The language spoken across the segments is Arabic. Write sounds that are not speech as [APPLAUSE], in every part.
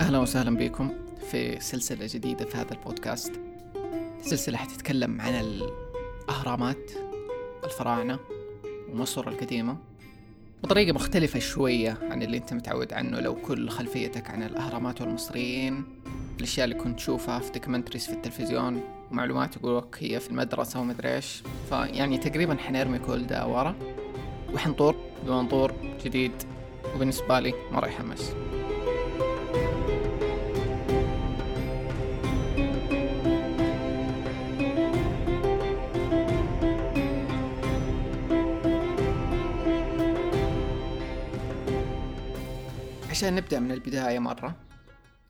أهلا وسهلا بكم في سلسلة جديدة في هذا البودكاست. سلسلة حتتكلم عن الأهرامات الفراعنة ومصر القديمة بطريقة مختلفة شوية عن اللي أنت متعود عنه. لو كل خلفيتك عن الأهرامات والمصريين الأشياء اللي كنت تشوفها في دوكيومنتريز في التلفزيون ومعلومات يقولوك هي في المدرسة ومدري إيش. فيعني تقريبا حنرمي كل ده ورا. وحنطور بمنظور جديد وبالنسبة لي مرة يحمس. عشان نبدأ من البداية مرة.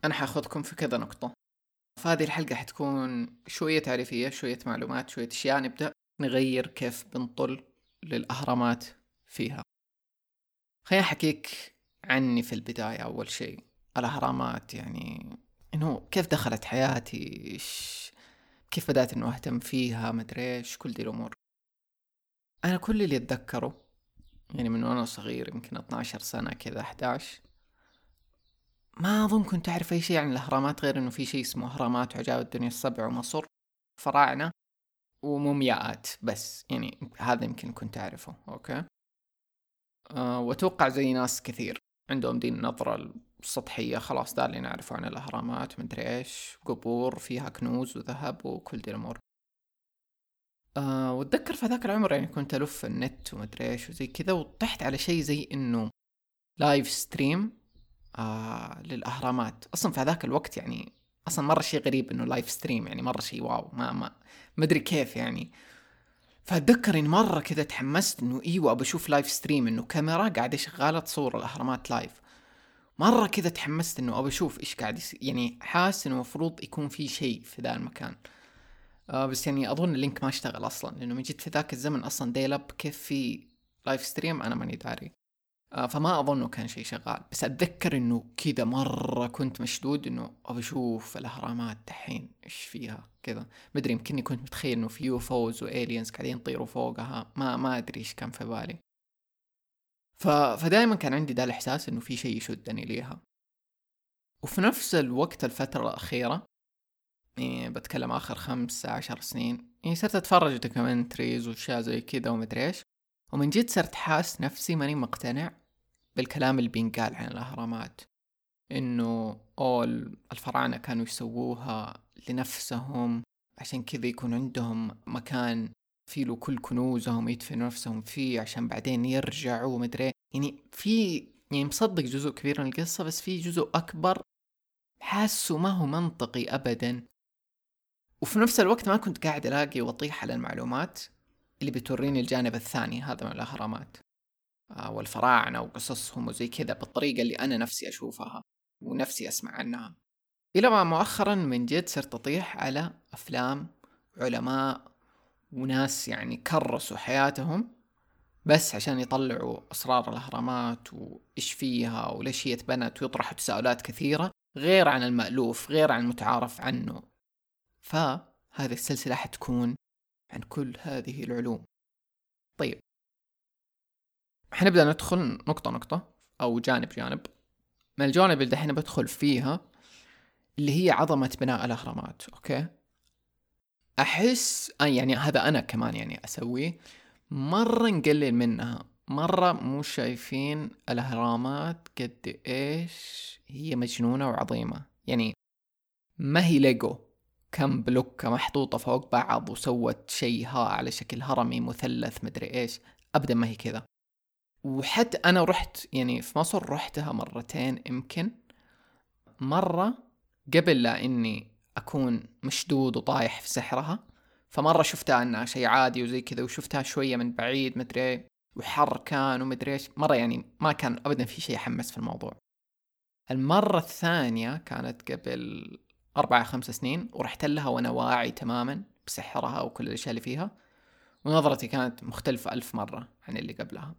أنا حأخذكم في كذا نقطة. فهذه الحلقة حتكون شوية تعريفية شوية معلومات شوية أشياء. نبدأ نغير كيف بنطل للأهرامات فيها. خليني أحكيك عني في البداية أول شيء. الأهرامات يعني إنه كيف دخلت حياتي؟ إيش كيف بدأت إنه أهتم فيها؟ مدري إيش كل دي الأمور. أنا كل اللي أتذكره يعني من وأنا صغير يمكن 12 سنة كذا 11 ما أظن كنت أعرف أي شيء عن الأهرامات غير إنه في شيء اسمه أهرامات وعجائب الدنيا السبع ومصر فراعنة ومومياءات بس. يعني هذا يمكن كنت أعرفه. okay؟ أه وأتوقع زي ناس كثير عندهم دي النظرة السطحية. خلاص ده اللي نعرفه عن الأهرامات. مدري إيش. قبور فيها كنوز وذهب وكل دي الأمور. أه وأتذكر في ذاك العمر يعني كنت ألف النت ومدري إيش وزي كذا وطحت على شيء زي إنه live stream آه للأهرامات. أصلا في هذاك الوقت يعني أصلا مرة شيء غريب إنه live stream يعني مرة شيء wow ما ما أدري كيف يعني. فأتذكر إني مرة كذا تحمست إنه إيوه بشوف live stream إنه كاميرا قاعدة شغالة تصور الأهرامات live مرة كذا تحمست إنه أبى أشوف إيش قاعد يصير يعني حاسس إنه المفروض يكون في شيء في ذا المكان. آه بس يعني أظن ال link ما اشتغل أصلا لأنه من جد في ذاك الزمن أصلا dial-up كيف في live stream أنا ماني داري. فما أظنه كان شيء شغال. بس أتذكر إنه كذا مرة كنت مشدود إنه ابى أشوف الأهرامات دحين إيش فيها كذا. مدري يمكنني كنت متخيل إنه في UFOs و aliens قاعدين يطيروا فوقها. ما ما أدري إيش كان في بالي. ف... فدائما كان عندي ذا الإحساس إنه في شيء يشدني ليها. وفي نفس الوقت الفترة الأخيرة يعني بتكلم آخر خمس عشر سنين يعني صرت أتفرج documentaries وأشياء زي كذا ومدري إيش. ومن جد صرت حاس نفسي ماني مقتنع. بالكلام اللي بينقال عن الأهرامات إنه أول الفراعنة كانوا يسووها لنفسهم عشان كذا يكون عندهم مكان فيه له كل كنوزهم يدفنوا نفسهم فيه عشان بعدين يرجعوا مدري يعني في يعني مصدق جزء كبير من القصة بس في جزء أكبر حاسه ما هو منطقي أبدا. وفي نفس الوقت ما كنت قاعد ألاقي وطيح على المعلومات اللي بتوريني الجانب الثاني هذا من الأهرامات. والفراعنة وقصصهم وزي كذا بالطريقة اللي أنا نفسي أشوفها ونفسي أسمع عنها. إلى ما مؤخرا من جد صرت أطيح على أفلام علماء وناس يعني كرسوا حياتهم بس عشان يطلعوا أسرار الأهرامات وإيش فيها وليش هي اتبنت ويطرحوا تساؤلات كثيرة غير عن المألوف غير عن المتعارف عنه. فهذه السلسلة حتكون عن كل هذه العلوم. طيب حنبدأ ندخل نقطة نقطة أو جانب جانب. من الجوانب اللي دحين بدخل فيها اللي هي عظمة بناء الأهرامات okay؟ أحس يعني هذا أنا كمان يعني أسويه. مرة نقلل منها. مرة مو شايفين الأهرامات قد إيش هي مجنونة وعظيمة. يعني ما هي ليجو. كم بلوكة محطوطة فوق بعض وسوت شيء ها على شكل هرمي مثلث مدري إيش. ابدا ما هي كذا. وحتى أنا رحت يعني في مصر رحتها مرتين يمكن. مرة قبل لا إني أكون مشدود وطايح في سحرها فمرة شفتها إنها شيء عادي وزي كذا وشفتها شوية من بعيد مدري وحر كان ومدري إيش. مرة يعني ما كان ابدا في شيء حمس في الموضوع. المرة الثانية كانت قبل أربعة خمس سنين ورحت لها وأنا واعي تماما بسحرها وكل الأشياء اللي فيها. ونظرتي كانت مختلفة ألف مرة عن اللي قبلها.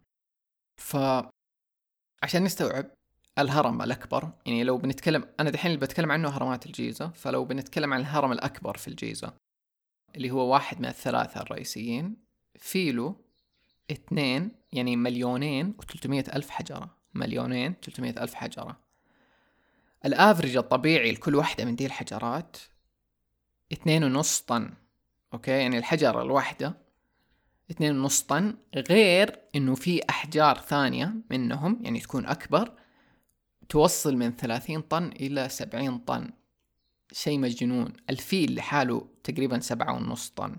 ف عشان نستوعب الهرم الأكبر يعني لو بنتكلم أنا دحين اللي بتكلم عنه هرمات الجيزة فلو بنتكلم عن الهرم الأكبر في الجيزة اللي هو واحد من الثلاثة الرئيسيين في له اثنين يعني مليونين وثلاثمية ألف حجرة مليونين وثلاثمية ألف حجرة. الافرج الطبيعي لكل واحدة من دي الحجرات اثنين ونص طن أوكي؟ يعني الحجرة الواحدة اثنين ونص طن غير إنه في أحجار ثانية منهم يعني تكون أكبر توصل من ثلاثين طن إلى سبعين طن. شيء مجنون. الفيل لحاله تقريبا سبعة ونص طن.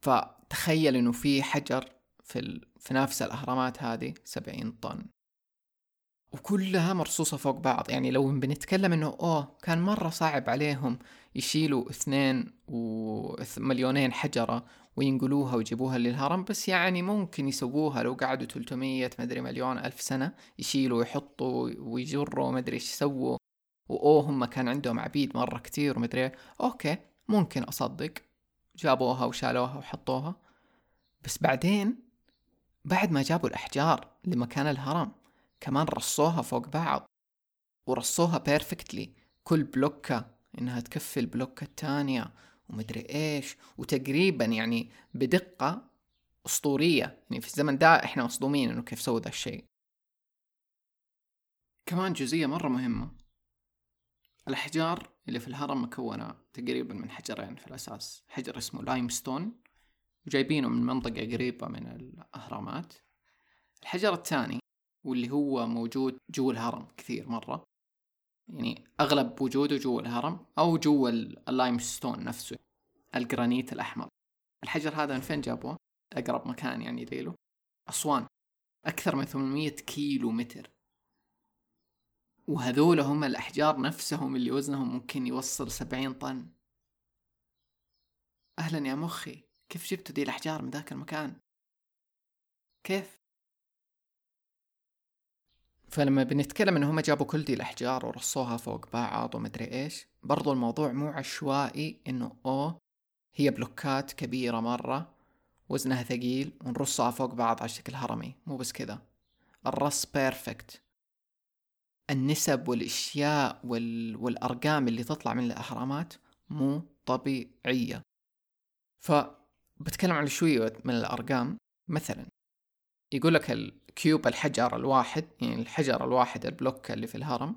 فتخيل إنه في حجر في, ال... في نفس الأهرامات هذه سبعين طن. وكلها مرصوصة فوق بعض. يعني لو بنتكلم إنه أوه كان مرة صعب عليهم يشيلوا اثنين ومليونين حجرة وينقلوها ويجيبوها للهرم بس يعني ممكن يسووها لو قعدوا 300 مدري مليون ألف سنة يشيلوا ويحطوا ويجروا مدري إيش يسووا. وأوه هم كان عندهم عبيد مرة كتير ومدري. أوكي ممكن أصدق. جابوها وشالوها وحطوها. بس بعدين بعد ما جابوا الأحجار لمكان الهرم كمان رصوها فوق بعض. ورصوها perfectly كل بلوكة إنها تكفي البلوكة التانية. ومدري إيش وتقريبا يعني بدقة أسطورية. يعني في الزمن ده إحنا مصدومين إنه كيف سووا ذا الشيء. كمان جزئية مرة مهمة. الأحجار اللي في الهرم مكونة تقريبا من حجرين في الأساس. حجر اسمه limestone وجايبينه من منطقة قريبة من الأهرامات. الحجر الثاني واللي هو موجود جوا الهرم كثير مرة يعني أغلب وجوده جوا الهرم أو جوا ال limestone نفسه الجرانيت الأحمر الحجر هذا من فين جابوه؟ أقرب مكان يعني ليله أسوان أكثر من 800 كيلو متر وهذول هم الأحجار نفسهم اللي وزنهم ممكن يوصل سبعين طن أهلا يا مخي كيف جبتوا دي الأحجار من ذاك المكان؟ كيف؟ فلما بنتكلم انهم جابوا كل دي الأحجار ورصوها فوق بعض ومدري إيش برضو الموضوع مو عشوائي إنه أوه هي بلوكات كبيرة مرة وزنها ثقيل ونرصها فوق بعض على شكل هرمي مو بس كذا. الرص perfect النسب والأشياء وال... والأرقام اللي تطلع من الأهرامات مو طبيعية. فبتكلم على شوية من الأرقام مثلا يقول لك ال cube الحجر الواحد يعني الحجر الواحد ال block اللي في الهرم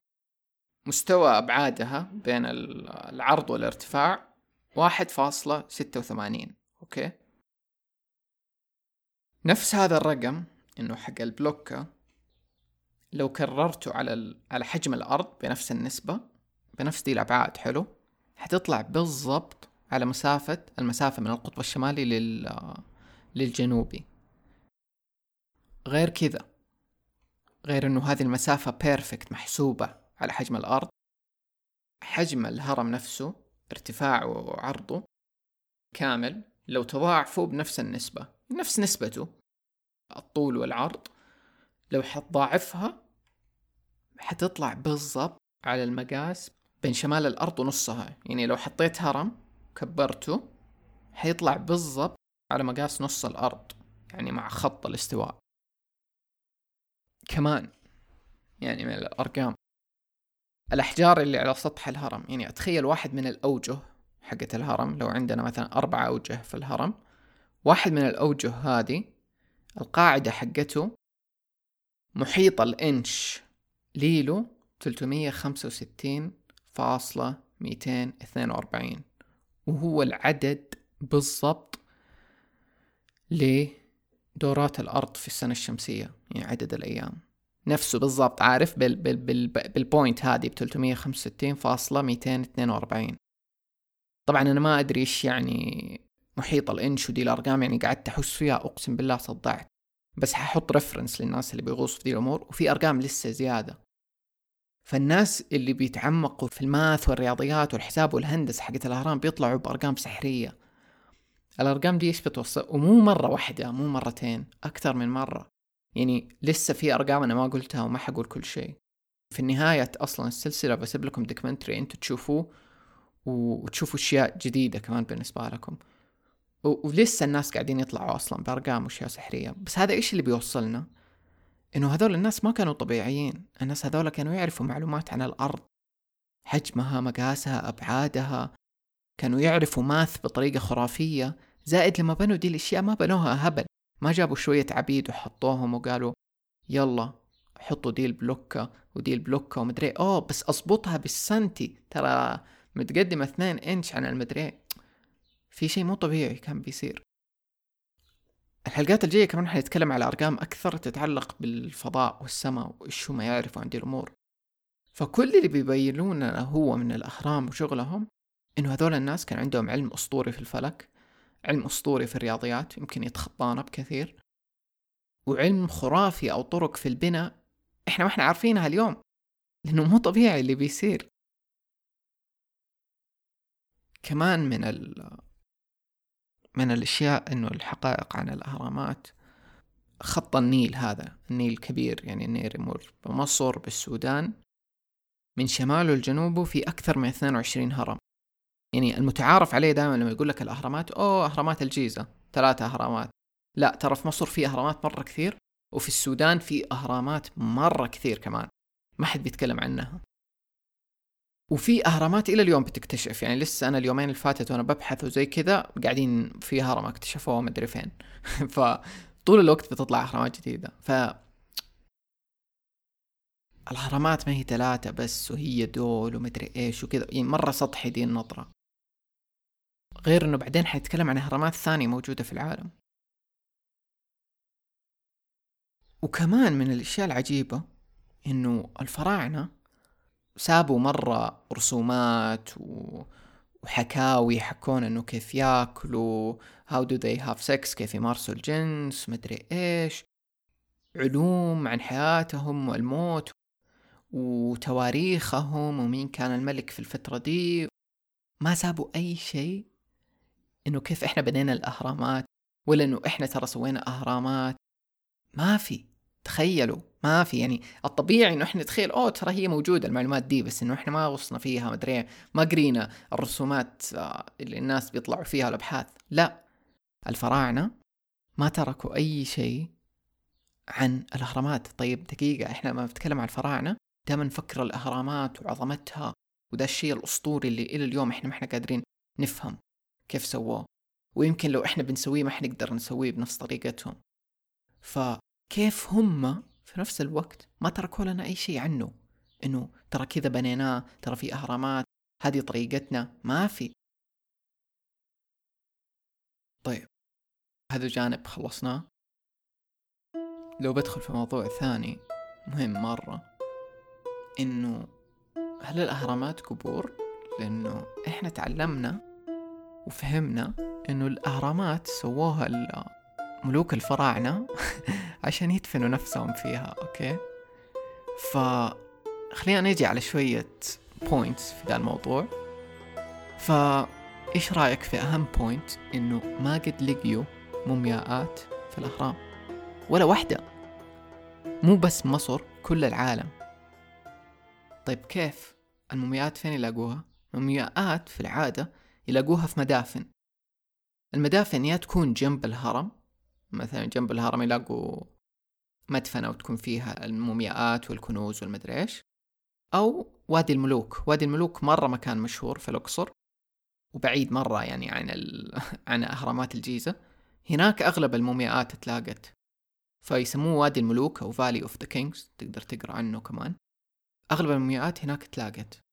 مستوى أبعادها بين العرض والارتفاع واحد فاصلة ستة وثمانين okay؟ نفس هذا الرقم إنه حق البلوكة لو كررته على على حجم الأرض بنفس النسبة بنفس دي الأبعاد حلو؟ حتطلع بالضبط على مسافة المسافة من القطب الشمالي لل للجنوبي. غير كذا. غير إنه هذه المسافة بيرفكت محسوبة على حجم الأرض. حجم الهرم نفسه ارتفاعه وعرضه كامل. لو تضاعفوا بنفس النسبة نفس نسبته الطول والعرض لو حتضاعفها حتطلع بالضبط على المقاس بين شمال الأرض ونصها. يعني لو حطيت هرم كبرته حيطلع بالضبط على مقاس نص الأرض يعني مع خط الاستواء. كمان يعني من الأرقام. الأحجار اللي على سطح الهرم يعني أتخيل واحد من الأوجه حقة الهرم لو عندنا مثلا أربع أوجه في الهرم واحد من الأوجه هذه القاعدة حقته محيط الإنش ليلو تلتمية خمسة وستين فاصلة ميتين اثنين وأربعين وهو العدد بالضبط لدورات الأرض في السنة الشمسية يعني عدد الأيام. نفسه بالضبط عارف؟ بال بال بال بالبوينت هذه ب 365.242 طبعا أنا ما أدري إيش يعني محيط الإنش ودي الأرقام يعني قعدت أحس فيها أقسم بالله صدعت. بس ححط ريفرنس للناس اللي بيغوصوا في دي الأمور وفي أرقام لسه زيادة. فالناس اللي بيتعمقوا في الماث والرياضيات والحساب والهندسة حقت الأهرام بيطلعوا بأرقام سحرية. الأرقام دي إيش بتوصل؟ ومو مرة واحدة مو مرتين أكثر من مرة. يعني لسه في أرقام أنا ما قلتها وما حقول كل شيء. في النهاية أصلا السلسلة بسيب لكم دوكيومنتري أنتوا تشوفوه وتشوفوا أشياء جديدة كمان بالنسبة لكم. ولسه الناس قاعدين يطلعوا أصلا بأرقام وأشياء سحرية. بس هذا إيش اللي بيوصلنا؟ إنه هذول الناس ما كانوا طبيعيين. الناس هذول كانوا يعرفوا معلومات عن الأرض. حجمها مقاسها أبعادها. كانوا يعرفوا ماث بطريقة خرافية. زائد لما بنوا دي الأشياء ما بنوها هبل ما جابوا شوية عبيد وحطوهم وقالوا يلا حطوا دي البلوكة ودي البلوكة ومدري اوه بس أضبطها بالسنتي. ترى متقدمة اثنين إنش عن المدري في شيء مو طبيعي كان بيصير. الحلقات الجاية كمان حنتكلم على أرقام أكثر تتعلق بالفضاء والسماء وإيش ما يعرفوا عن دي الأمور. فكل اللي بيبينون لنا هو من الأهرام وشغلهم إنه هذول الناس كان عندهم علم أسطوري في الفلك. علم أسطوري في الرياضيات يمكن يتخطانا بكثير. وعلم خرافي أو طرق في البناء إحنا ما إحنا عارفينها اليوم لأنه مو طبيعي اللي بيصير. كمان من ال من الأشياء إنه الحقائق عن الأهرامات خط النيل هذا النيل كبير يعني النيل يمر بمصر بالسودان من شماله لجنوبه في أكثر من 22 هرم. يعني المتعارف عليه دائما لما يقول لك الأهرامات أوه أهرامات الجيزة ثلاثة أهرامات. لا ترى في مصر في أهرامات مرة كثير وفي السودان في أهرامات مرة كثير كمان. ما حد بيتكلم عنها. وفي أهرامات إلى اليوم بتكتشف يعني لسه أنا اليومين اللي فاتت وأنا ببحث وزي كذا قاعدين في هرم اكتشفوه مدري فين. [LAUGHS] فطول الوقت بتطلع أهرامات جديدة. ف الأهرامات ما هي ثلاثة بس وهي دول ومدري إيش وكذا. يعني مرة سطحي دي النظرة. غير إنه بعدين حنتكلم عن إهرامات ثانية موجودة في العالم. وكمان من الأشياء العجيبة إنه الفراعنة سابوا مرة رسومات و... وحكاوي يحكون إنه كيف ياكلوا how do they have sex كيف يمارسوا الجنس مدري إيش. علوم عن حياتهم والموت وتواريخهم ومين كان الملك في الفترة دي. ما سابوا أي شيء. إنه كيف إحنا بنينا الأهرامات ولا إنه إحنا ترى سوينا أهرامات. ما في. تخيلوا ما في. يعني الطبيعي إنه إحنا نتخيل أوه ترى هي موجودة المعلومات دي بس إنه إحنا ما غصنا فيها مدري ما قرينا الرسومات آه، اللي الناس بيطلعوا فيها الأبحاث. لا. الفراعنة ما تركوا أي شيء عن الأهرامات. طيب دقيقة إحنا ما بنتكلم عن الفراعنة. دائما نفكر الأهرامات وعظمتها وده الشيء الأسطوري اللي إلى اليوم إحنا ما إحنا قادرين نفهم. كيف سووه. ويمكن لو إحنا بنسويه ما حنقدر نسويه بنفس طريقتهم. ف كيف هم في نفس الوقت ما تركوا لنا أي شيء عنه؟ إنه ترى كذا بنيناه ترى في أهرامات هذه طريقتنا ما في. طيب هذا جانب خلصناه. لو بدخل في موضوع ثاني مهم مرة إنه هل الأهرامات قبور؟ لأنه إحنا تعلمنا وفهمنا إنه الأهرامات سووها ملوك الفراعنة [LAUGHS] عشان يدفنوا نفسهم فيها okay؟ ف خلينا نجي على شوية points في ذا الموضوع. ف إيش رأيك في أهم point إنه ما قد لقيوا مومياءات في الأهرام. ولا واحدة. مو بس مصر كل العالم. طيب كيف المومياءات فين يلاقوها؟ المومياءات في العادة يلاقوها في مدافن. المدافن يا تكون جنب الهرم مثلا جنب الهرم يلاقوا مدفنة وتكون فيها المومياءات والكنوز والمدري إيش. أو وادي الملوك وادي الملوك مرة مكان مشهور في الأقصر وبعيد مرة يعني عن ال... [LAUGHS] عن أهرامات الجيزة. هناك أغلب المومياءات تلاقت فيسموه وادي الملوك أو Valley of the Kings تقدر تقرأ عنه كمان. أغلب المومياءات هناك تلاقت.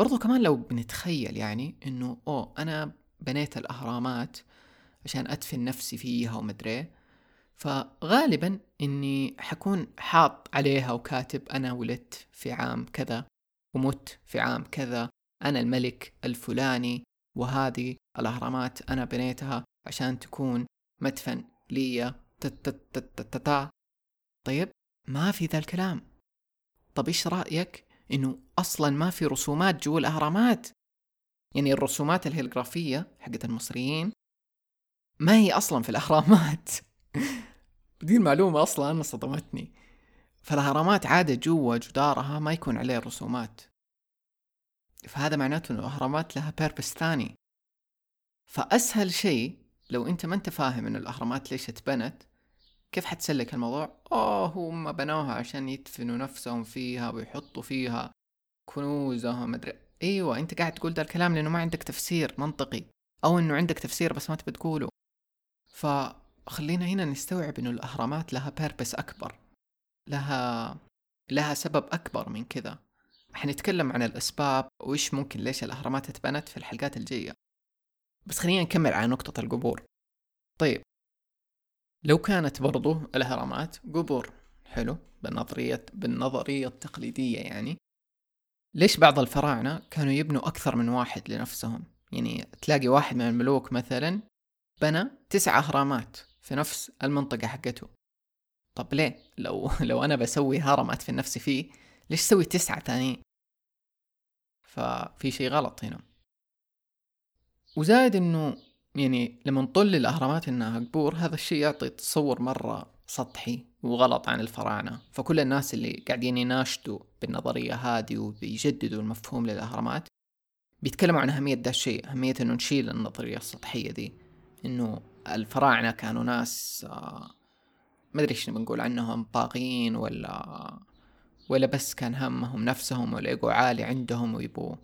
برضو كمان لو بنتخيل يعني إنه أوه أنا بنيت الأهرامات عشان أدفن نفسي فيها ومدري فغالبا إني حكون حاط عليها وكاتب أنا ولدت في عام كذا ومت في عام كذا أنا الملك الفلاني وهذه الأهرامات أنا بنيتها عشان تكون مدفن لي طيب ما في ذا الكلام. طب إيش رأيك إنه أصلا ما في رسومات جوا الأهرامات. يعني الرسومات الهيلغرافية حقت المصريين ما هي أصلا في الأهرامات. [LAUGHS] دي المعلومة أصلا أنا صدمتني. فالأهرامات عادة جوا جدارها ما يكون عليه رسومات. فهذا معناته إنه الأهرامات لها بيربس ثاني. فأسهل شيء لو أنت ما أنت فاهم إنه الأهرامات ليش اتبنت كيف حتسلك الموضوع؟ اوه هم بنوها عشان يدفنوا نفسهم فيها ويحطوا فيها كنوزهم مدري إيوه أنت قاعد تقول ده الكلام لأنه ما عندك تفسير منطقي. أو إنه عندك تفسير بس ما تبي تقوله. فخلينا هنا نستوعب إنه الأهرامات لها بيربس أكبر. لها لها سبب أكبر من كذا. حنتكلم عن الأسباب وإيش ممكن ليش الأهرامات اتبنت في الحلقات الجاية. بس خلينا نكمل على نقطة القبور. طيب لو كانت برضو الأهرامات قبور حلو بالنظرية بالنظرية التقليدية يعني ليش بعض الفراعنة كانوا يبنوا أكثر من واحد لنفسهم؟ يعني تلاقي واحد من الملوك مثلا بنى تسع أهرامات في نفس المنطقة حقته. طب ليه؟ لو [LAUGHS] لو أنا بسوي هرمات في نفسي فيه ليش سوي تسعة ثانيين ففي شيء غلط هنا. وزايد إنه يعني لما نطل الأهرامات إنها قبور هذا الشيء يعطي تصور مرة سطحي وغلط عن الفراعنة. فكل الناس اللي قاعدين يناشدوا بالنظرية هذه وبيجددوا المفهوم للأهرامات بيتكلموا عن أهمية ده الشيء أهمية أنه نشيل النظرية السطحية دي. أنه الفراعنة كانوا ناس آه ما أدري إيش بنقول عنهم طاغين ولا ولا بس كان همهم نفسهم والإيجو عالي عندهم ويبوا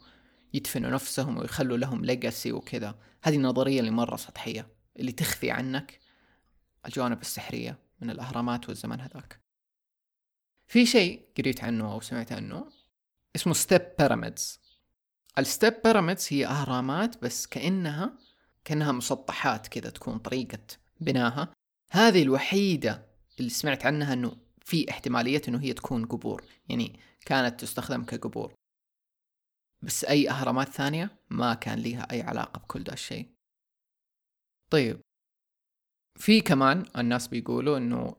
يدفنوا نفسهم ويخلوا لهم ليجاسي وكذا. هذه النظرية اللي مرة سطحية اللي تخفي عنك الجوانب السحرية من الأهرامات والزمن هذاك. في شيء قريت عنه أو سمعت عنه اسمه step pyramids ال step pyramids هي أهرامات بس كأنها كأنها مسطحات كذا تكون طريقة بناها. هذه الوحيدة اللي سمعت عنها أنه في احتمالية أنه هي تكون قبور يعني كانت تستخدم كقبور. بس أي أهرامات ثانية ما كان ليها أي علاقة بكل ده الشيء. طيب. في كمان الناس بيقولوا إنه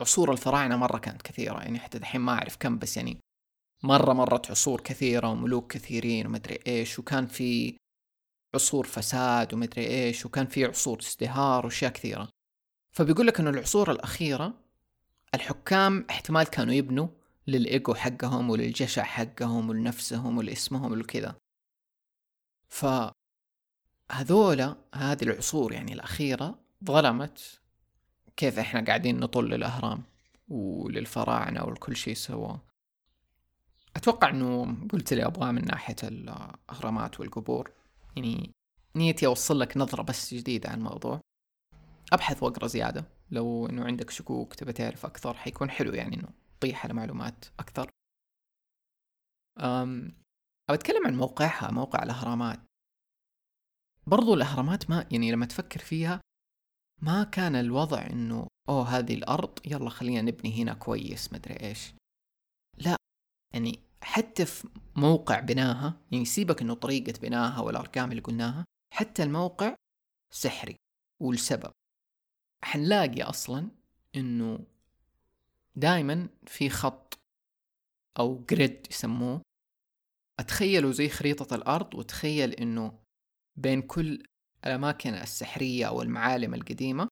عصور الفراعنة مرة كانت كثيرة يعني حتى الحين ما أعرف كم بس يعني مرة مرت عصور كثيرة وملوك كثيرين ومدري إيش وكان في عصور فساد ومدري إيش وكان في عصور ازدهار وأشياء كثيرة. فبيقول لك إنه العصور الأخيرة الحكام احتمال كانوا يبنوا للإيجو حقهم وللجشع حقهم ولنفسهم ولاسمهم ولكذا. ف هذولا هذه العصور يعني الأخيرة ظلمت كيف إحنا قاعدين نطل الأهرام وللفراعنة ولكل شيء سواه أتوقع أنه قلت لي أبغاه من ناحية الأهرامات والقبور. يعني نيتي أوصل لك نظرة بس جديدة عن الموضوع. أبحث وأقرأ زيادة. لو أنه عندك شكوك تبى تعرف أكثر حيكون حلو يعني أنه تطيح على معلومات أكثر. أم أتكلم عن موقعها موقع الأهرامات. برضو الأهرامات ما يعني لما تفكر فيها ما كان الوضع إنه أوه هذه الأرض يلا خلينا نبني هنا كويس مدري إيش. لا يعني حتى في موقع بناها يعني سيبك إنه طريقة بناها والأرقام اللي قلناها حتى الموقع سحري والسبب حنلاقي أصلا إنه دائما في خط أو جريد يسموه. أتخيلوا زي خريطة الأرض وتخيل إنه بين كل الأماكن السحرية أو المعالم القديمة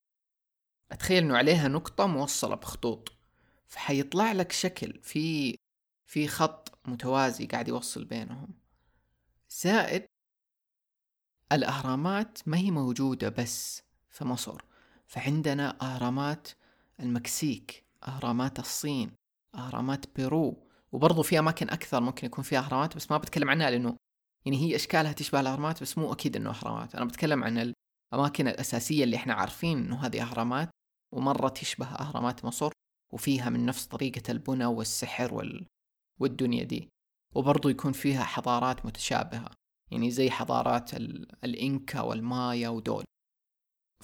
أتخيل إنه عليها نقطة موصلة بخطوط. فحيطلع لك شكل في في خط متوازي قاعد يوصل بينهم. زائد الأهرامات ما هي موجودة بس في مصر. فعندنا أهرامات المكسيك. أهرامات الصين أهرامات بيرو وبرضو في أماكن أكثر ممكن يكون فيها أهرامات بس ما بتكلم عنها لأنه يعني هي إشكالها تشبه الأهرامات بس مو أكيد إنه أهرامات. أنا بتكلم عن الأماكن الأساسية اللي إحنا عارفين إنه هذه أهرامات ومرة تشبه أهرامات مصر وفيها من نفس طريقة البنى والسحر وال... والدنيا دي. وبرضو يكون فيها حضارات متشابهة يعني زي حضارات ال... الإنكا والمايا ودول.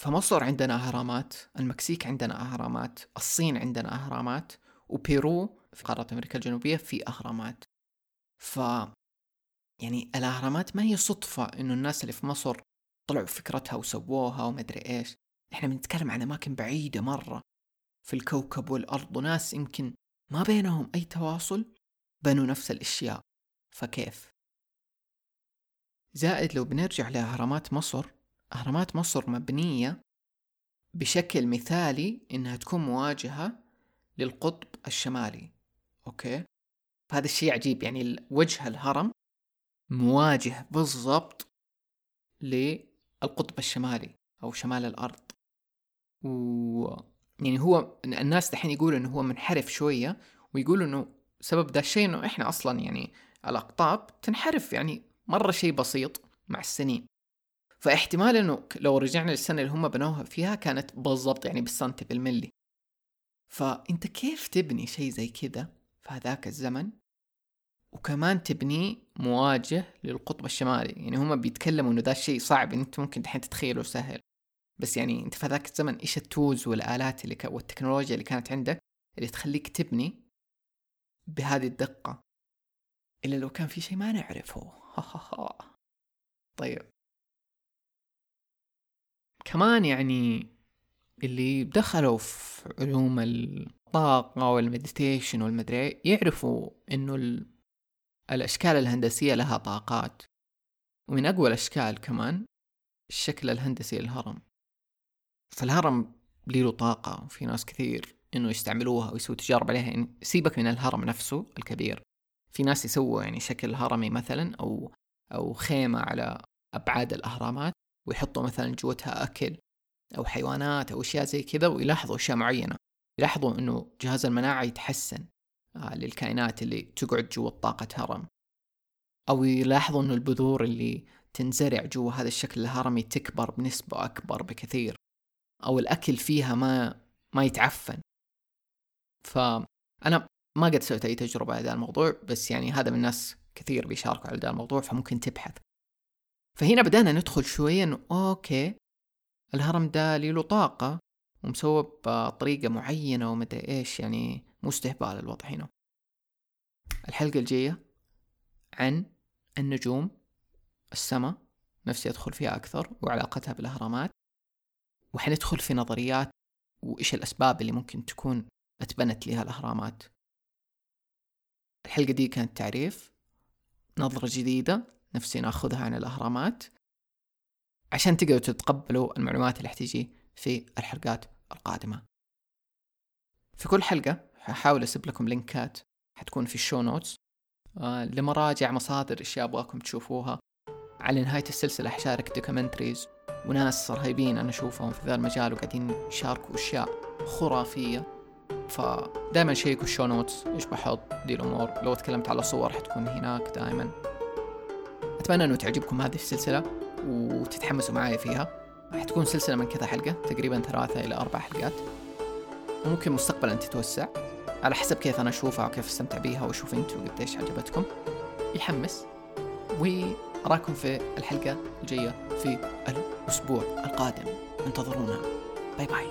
فمصر عندنا أهرامات المكسيك عندنا أهرامات الصين عندنا أهرامات وبيرو في قارة أمريكا الجنوبية في أهرامات. ف يعني الأهرامات ما هي صدفة إنه الناس اللي في مصر طلعوا فكرتها وسووها ومدري إيش. إحنا بنتكلم عن أماكن بعيدة مرة في الكوكب والأرض وناس يمكن ما بينهم أي تواصل بنوا نفس الأشياء. فكيف؟ زائد لو بنرجع لأهرامات مصر أهرامات مصر مبنية بشكل مثالي إنها تكون مواجهة للقطب الشمالي أوكي؟ فهذا الشيء عجيب يعني وجه الهرم مواجه بالضبط للقطب الشمالي أو شمال الأرض و يعني هو الناس دحين يقولوا إنه هو منحرف شوية ويقولوا إنه سبب ده الشيء إنه إحنا أصلا يعني الأقطاب تنحرف يعني مرة شيء بسيط مع السنين فاحتمال إنه لو رجعنا للسنة اللي هم بنوها فيها كانت بالضبط يعني بالسنتي بالملي فأنت كيف تبني شيء زي كذا في هذاك الزمن؟ وكمان تبنيه مواجه للقطب الشمالي. يعني هم بيتكلموا إنه ذا الشيء صعب أنت ممكن الحين تتخيله سهل. بس يعني أنت في ذاك الزمن إيش التولز والآلات اللي ك... والتكنولوجيا اللي كانت عندك اللي تخليك تبني بهذه الدقة؟ إلا لو كان في شيء ما نعرفه. [LAUGHS] طيب. كمان يعني اللي دخلوا في علوم الطاقة والمديتيشن والمدري يعرفوا إنه ال... الأشكال الهندسية لها طاقات. ومن أقوى الأشكال كمان الشكل الهندسي للهرم. فالهرم له طاقة وفي ناس كثير إنه يستعملوها ويسووا تجارب عليها. يعني سيبك من الهرم نفسه الكبير. في ناس يسووا يعني شكل هرمي مثلا أو أو خيمة على أبعاد الأهرامات. ويحطوا مثلا جوتها أكل أو حيوانات أو أشياء زي كذا ويلاحظوا أشياء معينة. يلاحظوا إنه جهاز المناعة يتحسن آه، للكائنات اللي تقعد جوا طاقة هرم. أو يلاحظوا إنه البذور اللي تنزرع جوا هذا الشكل الهرمي تكبر بنسبة أكبر بكثير. أو الأكل فيها ما ما يتعفن. فانا ما قد سويت أي تجربة على ذا الموضوع بس يعني هذا من الناس كثير بيشاركوا على ذا الموضوع فممكن تبحث. فهنا بدأنا ندخل شوية إنه okay الهرم ده له طاقة ومسوى بطريقة معينة ومدري إيش يعني مو استهبال الوضع هنا. الحلقة الجاية عن النجوم السماء نفسي أدخل فيها أكثر وعلاقتها بالأهرامات. وحندخل في نظريات وإيش الأسباب اللي ممكن تكون أتبنت لها الأهرامات. الحلقة دي كانت تعريف نظرة جديدة نفسي ناخذها عن الأهرامات عشان تقدروا تتقبلوا المعلومات اللي حتيجي في الحلقات القادمة. في كل حلقة حاول أسيب لكم لينكات حتكون في ال show notes آه لمراجع مصادر اشياء أبغاكم تشوفوها. على نهاية السلسلة حشارك documentaries وناس رهيبين أنا أشوفهم في ذا المجال وقاعدين يشاركوا أشياء خرافية. فدائما شيكوا ال show notes إيش بحط دي الأمور. لو تكلمت على صور حتكون هناك دائما أتمنى إنه تعجبكم هذه السلسلة وتتحمسوا معايا فيها. حتكون سلسلة من كذا حلقة تقريبا ثلاثة إلى أربع حلقات. وممكن مستقبلا تتوسع على حسب كيف أنا أشوفها وكيف أستمتع بيها وأشوف أنتوا قديش عجبتكم. يحمس. وأراكم في الحلقة الجاية في الأسبوع القادم. انتظرونا. باي باي